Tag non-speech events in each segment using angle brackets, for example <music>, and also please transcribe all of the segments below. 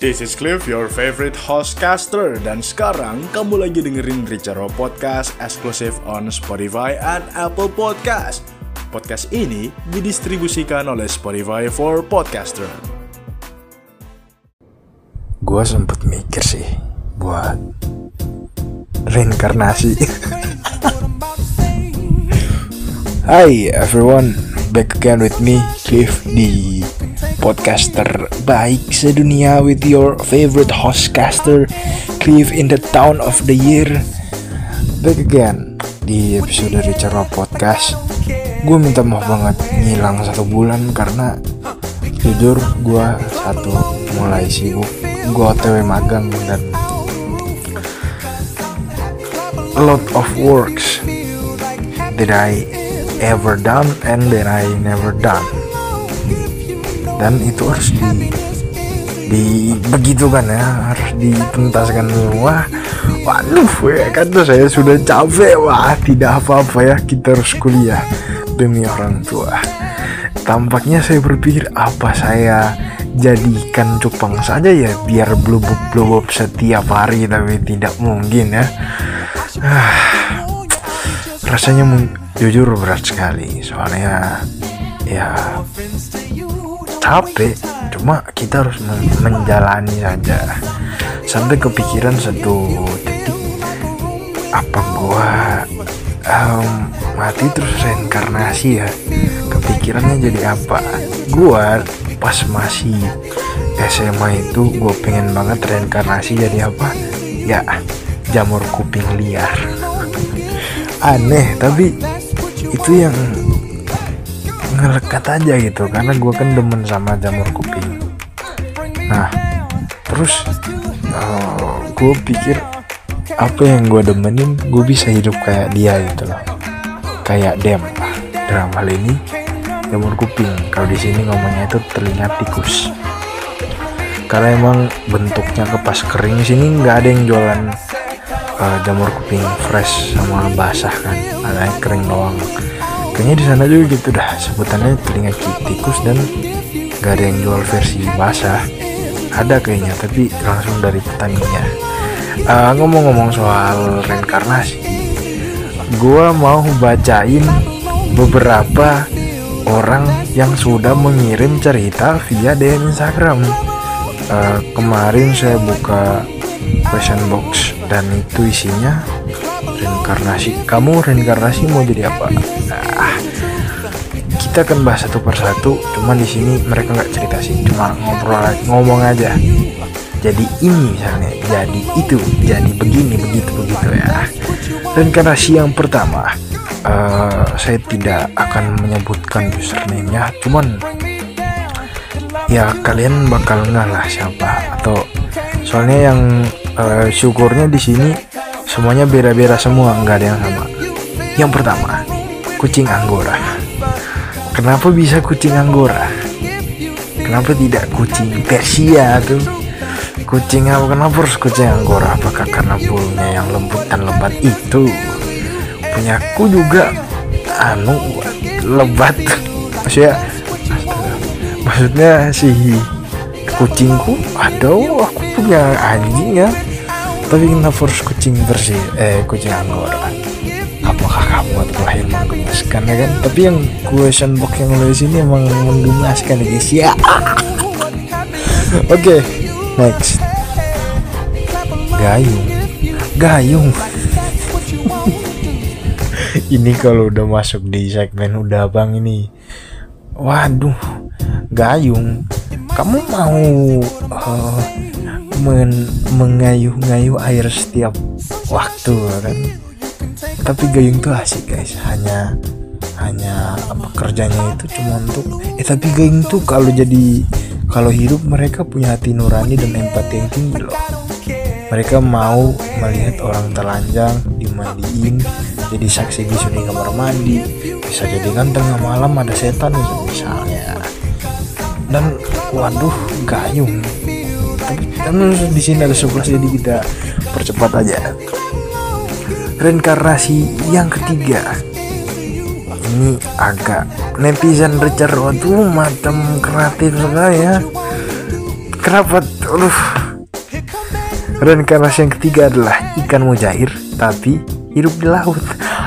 This is Cliff, your favorite hostcaster Dan sekarang kamu lagi dengerin Richaro Podcast Exclusive on Spotify and Apple Podcast. Podcast ini didistribusikan oleh Spotify for Podcaster. Gue sempet mikir sih Buat Reinkarnasi. <laughs> Hai everyone. Back again with me Cliff di podcaster baik sedunia with your favorite hostcaster Cliff in the town of the year. Back again di episode Richard Podcast gue minta maaf banget ngilang satu bulan karena jujur gue satu mulai sibuk. Gue otw magang dan a lot of works that I ever done and that I never done dan itu harus di di begitu kan ya harus dituntaskan semua. Waduh ya kan tuh saya sudah capek. Wah tidak apa-apa ya kita harus kuliah demi orang tua. Tampaknya saya berpikir apa saya jadikan cupang saja ya biar blubub blubub setiap hari tapi tidak mungkin ya. Ah, rasanya jujur berat sekali. Soalnya ya capek. Cuma kita harus menjalani saja. Sampai kepikiran satu detik apa gua um, mati terus reinkarnasi ya? Kepikirannya jadi apa? Gua pas masih SMA itu gue pengen banget reinkarnasi jadi apa? Ya jamur kuping liar. <laughs> Aneh tapi itu yang ngelekat aja gitu karena gue kan demen sama jamur kuping nah terus uh, eh, gue pikir apa yang gue demenin gue bisa hidup kayak dia gitu loh. Kayak dem. Dalam hal ini jamur kuping kalau di sini ngomongnya itu terlihat tikus. Karena emang bentuknya kepas kering sini nggak ada yang jualan uh, jamur kuping fresh sama basah kan. Ada yang kering doang kayaknya di sana juga gitu dah. Sebutannya telinga tikus dan gak ada yang jual versi basah. Ada kayaknya tapi langsung dari petaninya. Uh, ngomong-ngomong soal reinkarnasi gua mau bacain beberapa orang yang sudah mengirim cerita via DM Instagram. Uh, kemarin saya buka question box dan itu isinya reinkarnasi. Kamu reinkarnasi mau jadi apa kita akan bahas satu persatu cuman di sini mereka nggak cerita sih cuma ngobrol ngomong aja. Jadi ini misalnya jadi itu jadi begini begitu begitu ya. Reinkarnasi yang pertama uh, saya tidak akan menyebutkan username-nya cuman ya kalian bakal ngalah siapa. Atau soalnya yang uh, syukurnya di sini semuanya beda-beda semua nggak ada yang sama. Yang pertama kucing anggora kenapa bisa kucing anggora? Kenapa tidak kucing persia tuh? Kucing apa kenapa harus kucing anggora? Apakah karena bulunya yang lembut dan lebat itu? Punya aku juga anu lebat. <laughs> Maksudnya maksudnya si kucingku ada aku punya anjing ya. Tapi kenapa harus kucing bersih eh kucing anggora apakah kamu terlahir menggemaskan ya kan? Tapi yang question box yang nulis ini emang menggemaskan ya guys. Ya. <laughs> Oke next. Gayung. Gayung. <laughs> Ini kalau udah masuk di segmen udah bang ini. Waduh gayung. Kamu mau uh, men mengayuh-ngayuh air setiap waktu kan tapi gayung tuh asik guys. Hanya hanya apa kerjanya itu cuma untuk eh tapi gayung tuh kalau jadi kalau hidup mereka punya hati nurani dan empati yang tinggi loh. Mereka mau melihat orang telanjang dimandiin jadi saksi bisu di kamar mandi bisa jadi kan tengah malam ada setan misalnya. Dan waduh gayung. Tapi di sini ada sebelas jadi kita percepat aja reinkarnasi yang ketiga. Ini agak netizen Richard tuh macam kreatif sekali ya. Kenapa aduh. Reinkarnasi yang ketiga adalah ikan mujair tapi hidup di laut.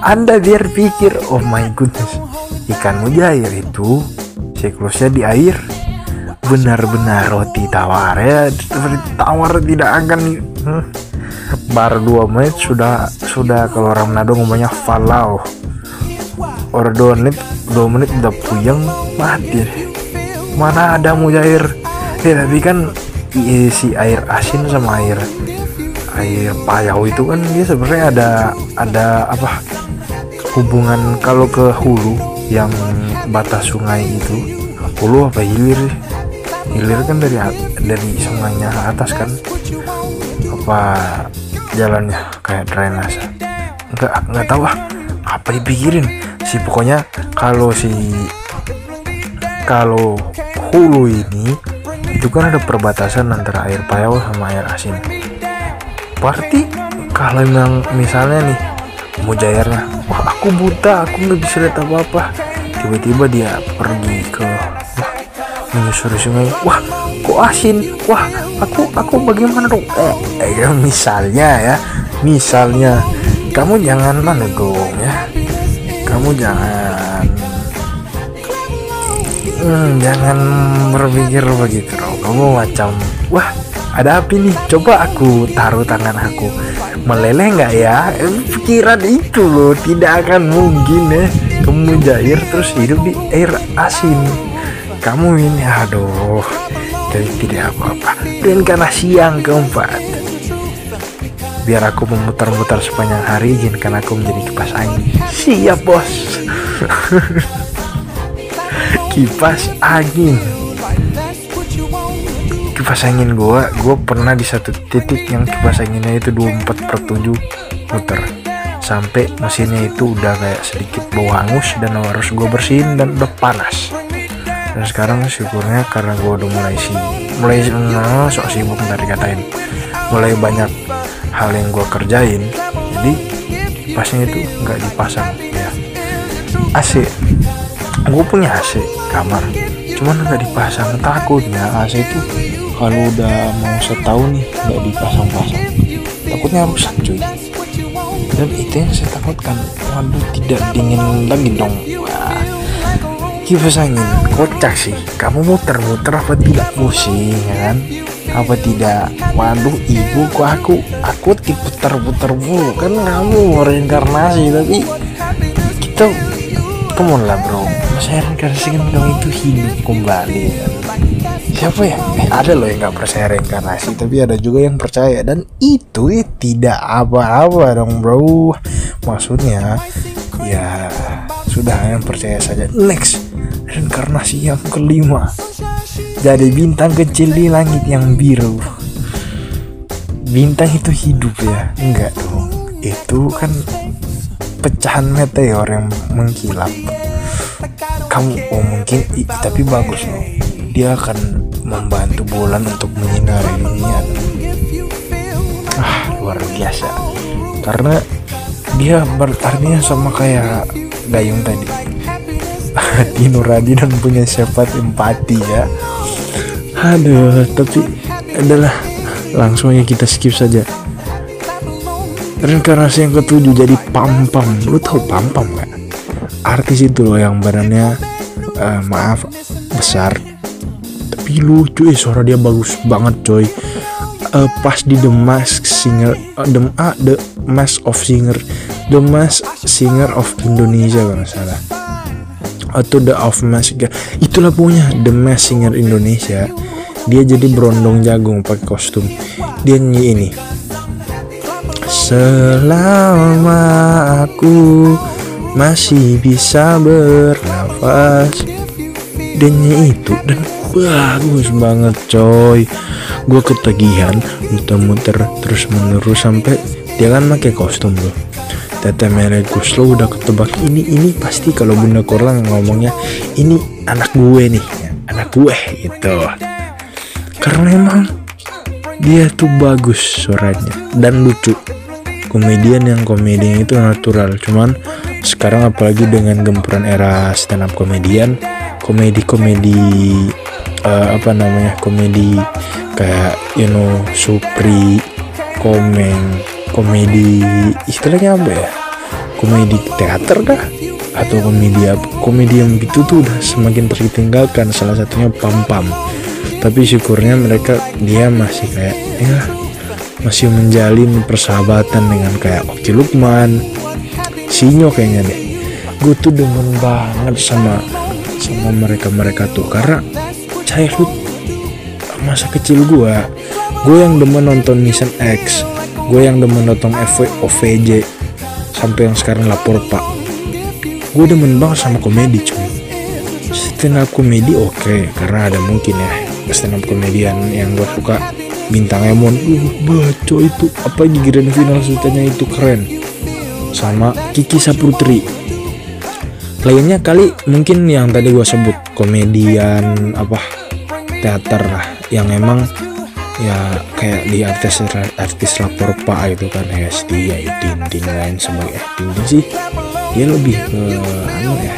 Anda biar pikir oh my goodness. Ikan mujair itu siklusnya di air. Benar-benar roti tawar ya. Seperti tawar tidak akan baru dua menit sudah sudah kalau orang Manado ngomongnya falau. Orang dua menit dua menit udah puyeng. Mati mana ada mujair? Ya tapi kan si air asin sama air air payau itu kan dia sebenarnya ada ada apa hubungan kalau ke hulu yang batas sungai itu. Hulu apa hilir? Hilir kan dari dari sungainya atas kan. Apa jalannya kayak drainase. Nggak nggak tahu ah apa dipikirin? Si pokoknya kalau si kalau hulu ini itu kan ada perbatasan antara air payau sama air asin. Berarti kalau memang misalnya nih mujairnya wah aku buta aku nggak bisa lihat apa apa tiba-tiba dia pergi ke wah menyusuri sungai. Wah kok asin? Wah aku aku bagaimana dong eh, ya, misalnya ya misalnya kamu jangan mana dong ya. Kamu jangan hmm, jangan berpikir begitu dong kamu macam wah ada api nih coba aku taruh tangan aku. Meleleh nggak ya? Eh, pikiran itu loh tidak akan mungkin ya. Kamu jair terus hidup di air asin. Kamu ini aduh jadi tidak apa-apa. Dan karena siang keempat biar aku memutar-mutar sepanjang hari izinkan aku menjadi kipas angin. Siap bos. <laughs> Kipas angin. Kipas angin gua gua pernah di satu titik yang kipas anginnya itu 24 per 7 muter sampai mesinnya itu udah kayak sedikit bau hangus dan harus gue bersihin dan udah panas dan sekarang syukurnya karena gue udah mulai sih mulai nah, sok sibuk nggak dikatain. Mulai banyak hal yang gue kerjain jadi pasnya itu nggak dipasang ya. AC gue punya AC kamar. Cuman nggak dipasang. Takutnya AC itu kalau udah mau setahun nih nggak dipasang-pasang. Takutnya rusak cuy. Dan itu yang saya takutkan. Waduh tidak dingin lagi dong kipas angin. Kocak sih. Kamu muter-muter apa tidak? Pusing ya kan? Apa tidak? Waduh ibu kok aku aku diputar-putar mulu. Kan kamu reinkarnasi tapi kita come lah bro. Saya reinkarnasi kan dong itu hidup kembali. Kan siapa ya? Eh, ada loh yang nggak percaya reinkarnasi tapi ada juga yang percaya. Dan itu ya tidak apa-apa dong bro. Maksudnya ya sudah yang percaya saja. Next reinkarnasi yang kelima. Jadi bintang kecil di langit yang biru. Bintang itu hidup ya? Enggak dong. Itu kan pecahan meteor yang mengkilap. Kamu oh mungkin tapi bagus loh. Dia akan membantu bulan untuk menyinari dunia ah luar biasa. Karena dia berartinya sama kayak dayung tadi hati nurani dan punya sifat empati ya. Aduh tapi adalah langsung aja kita skip saja. Reinkarnasi yang ketujuh jadi pam pam lu tahu pam pam gak artis itu loh yang badannya uh, maaf besar. Tapi lucu eh suara dia bagus banget coy. Uh, pas di The Mask Singer uh, the, ah, the Mask of Singer. The Mask Singer of Indonesia kalau salah atau The of Mask itulah punya The Mask Singer Indonesia. Dia jadi berondong jagung pakai kostum. Dia nyanyi ini. Selama aku masih bisa bernafas. Dan itu dan bagus banget coy. Gue ketagihan muter-muter terus menerus sampai dia kan pakai kostum tuh Tete Melekus lo udah ketebak ini ini pasti kalau bunda Korlang ngomongnya ini anak gue nih anak gue gitu. Karena emang dia tuh bagus suaranya dan lucu. Komedian yang komedinya itu natural cuman sekarang apalagi dengan gempuran era stand up komedian komedi komedi uh, apa namanya komedi kayak you know Supri Komeng komedi istilahnya apa ya? Komedi teater kah atau komedi komedi yang gitu tuh udah semakin tertinggalkan salah satunya Pam Pam tapi syukurnya mereka dia masih kayak ya masih menjalin persahabatan dengan kayak Oki Lukman Sinyo kayaknya deh. Gue tuh demen banget sama sama mereka mereka tuh karena childhood masa kecil gue gue yang demen nonton Mission X gue yang demen nonton FV, OVJ sampai yang sekarang lapor pak. Gue demen banget sama komedi cuy. Stand up komedi oke okay, karena ada mungkin ya. Stand up komedian yang gue suka bintang Emon. Uh baca itu. Apa di grand final sultannya itu? Keren. Sama Kiki Saputri. Lainnya kali mungkin yang tadi gue sebut komedian apa teater lah. Yang emang ya kayak di artis artis lapor pak itu kan SD ya Tintin lain sebagai eh Tintin sih. Dia lebih ke anu ya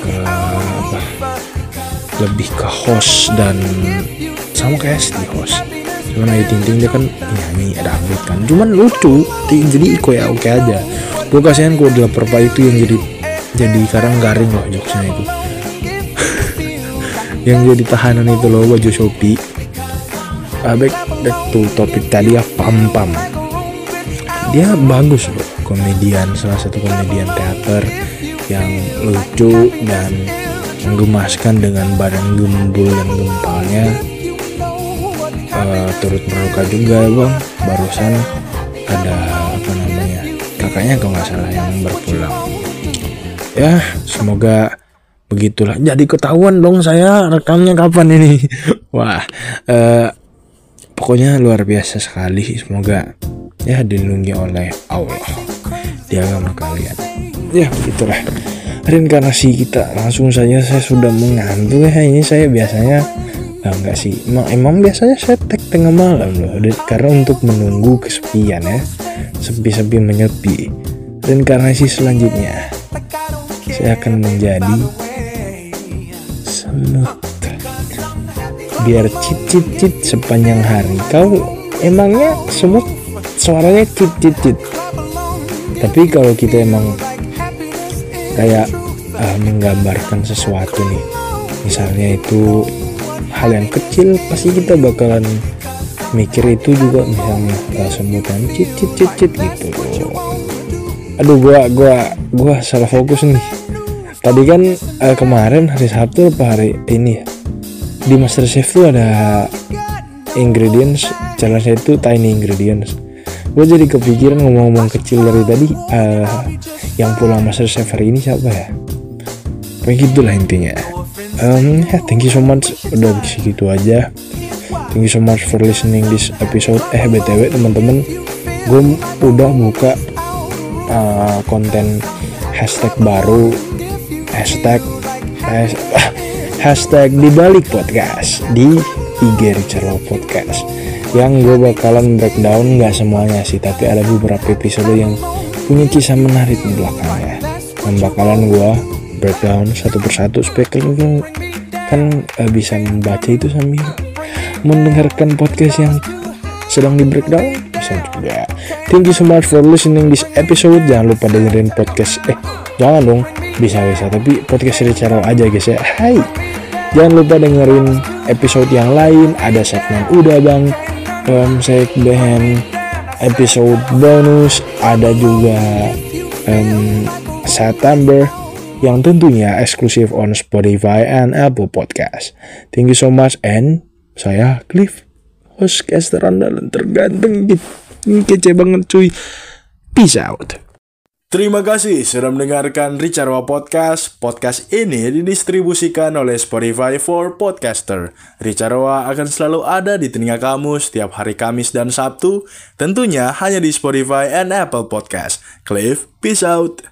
ke apa lebih ke host dan sama kayak SD host. Cuman Ayu Ting dia kan nyanyi ada update kan. Cuman lucu jadi iko ya oke aja. Gue kasihan di lapor pak itu yang jadi jadi sekarang garing loh jokesnya itu. <laughs> Yang jadi tahanan itu loh baju Shopee uh, back, back to topik tadi ya Pam Pam. Dia bagus loh komedian salah satu komedian teater yang lucu dan menggemaskan dengan badan gembul yang gempalnya. Uh, turut berduka juga bang. Barusan ada apa namanya kakaknya kalau nggak salah yang berpulang. Ya semoga begitulah. Jadi ketahuan dong saya rekamnya kapan ini. <laughs> Wah uh, pokoknya luar biasa sekali. Semoga ya dilindungi oleh Allah. Di agama kalian. Ya begitulah. Reinkarnasi kita. Langsung saja saya sudah mengantuk ya. Ini saya biasanya nah, enggak sih. Emang, emang biasanya saya tag tengah malam loh. Karena untuk menunggu kesepian ya. Sepi-sepi menyepi reinkarnasi selanjutnya. Saya akan menjadi semut biar cit cit cit sepanjang hari. Kau emangnya semut suaranya cit cit cit tapi kalau kita emang kayak uh, menggambarkan sesuatu nih misalnya itu hal yang kecil pasti kita bakalan mikir itu juga misalnya uh, semutan cit cit cit cit gitu. Aduh gua gua gua salah fokus nih. Tadi kan uh, kemarin hari Sabtu apa hari ini ya di Master Chef tuh ada ingredients challenge itu tiny ingredients. Gue jadi kepikiran ngomong-ngomong kecil dari tadi uh, yang pulang Master Chef hari ini siapa ya? Kayak gitulah intinya. Um, ya thank you so much. Udah segitu aja. Thank you so much for listening this episode. Eh btw teman-teman gue udah buka uh, konten hashtag baru. Hashtag dibalik podcast di IG Richard Podcast. Yang gue bakalan breakdown nggak semuanya sih tapi ada beberapa episode yang punya kisah menarik di belakangnya dan bakalan gue breakdown satu persatu supaya kalian kan uh, bisa membaca itu sambil mendengarkan podcast yang sedang di breakdown bisa juga. Thank you so much for listening this episode. Jangan lupa dengerin podcast eh jangan dong bisa bisa. Tapi podcast Richard aja guys ya. Hai jangan lupa dengerin episode yang lain ada segmen udah bang um, segmen episode bonus ada juga um, September yang tentunya eksklusif on Spotify and Apple Podcast. Thank you so much and saya Cliff, host caster andalan terganteng kece banget cuy. Peace out. Terima kasih sudah mendengarkan Ricarwa Podcast. Podcast ini didistribusikan oleh Spotify for Podcaster. Ricarwa akan selalu ada di telinga kamu setiap hari Kamis dan Sabtu, tentunya hanya di Spotify and Apple Podcast. Cliff, peace out.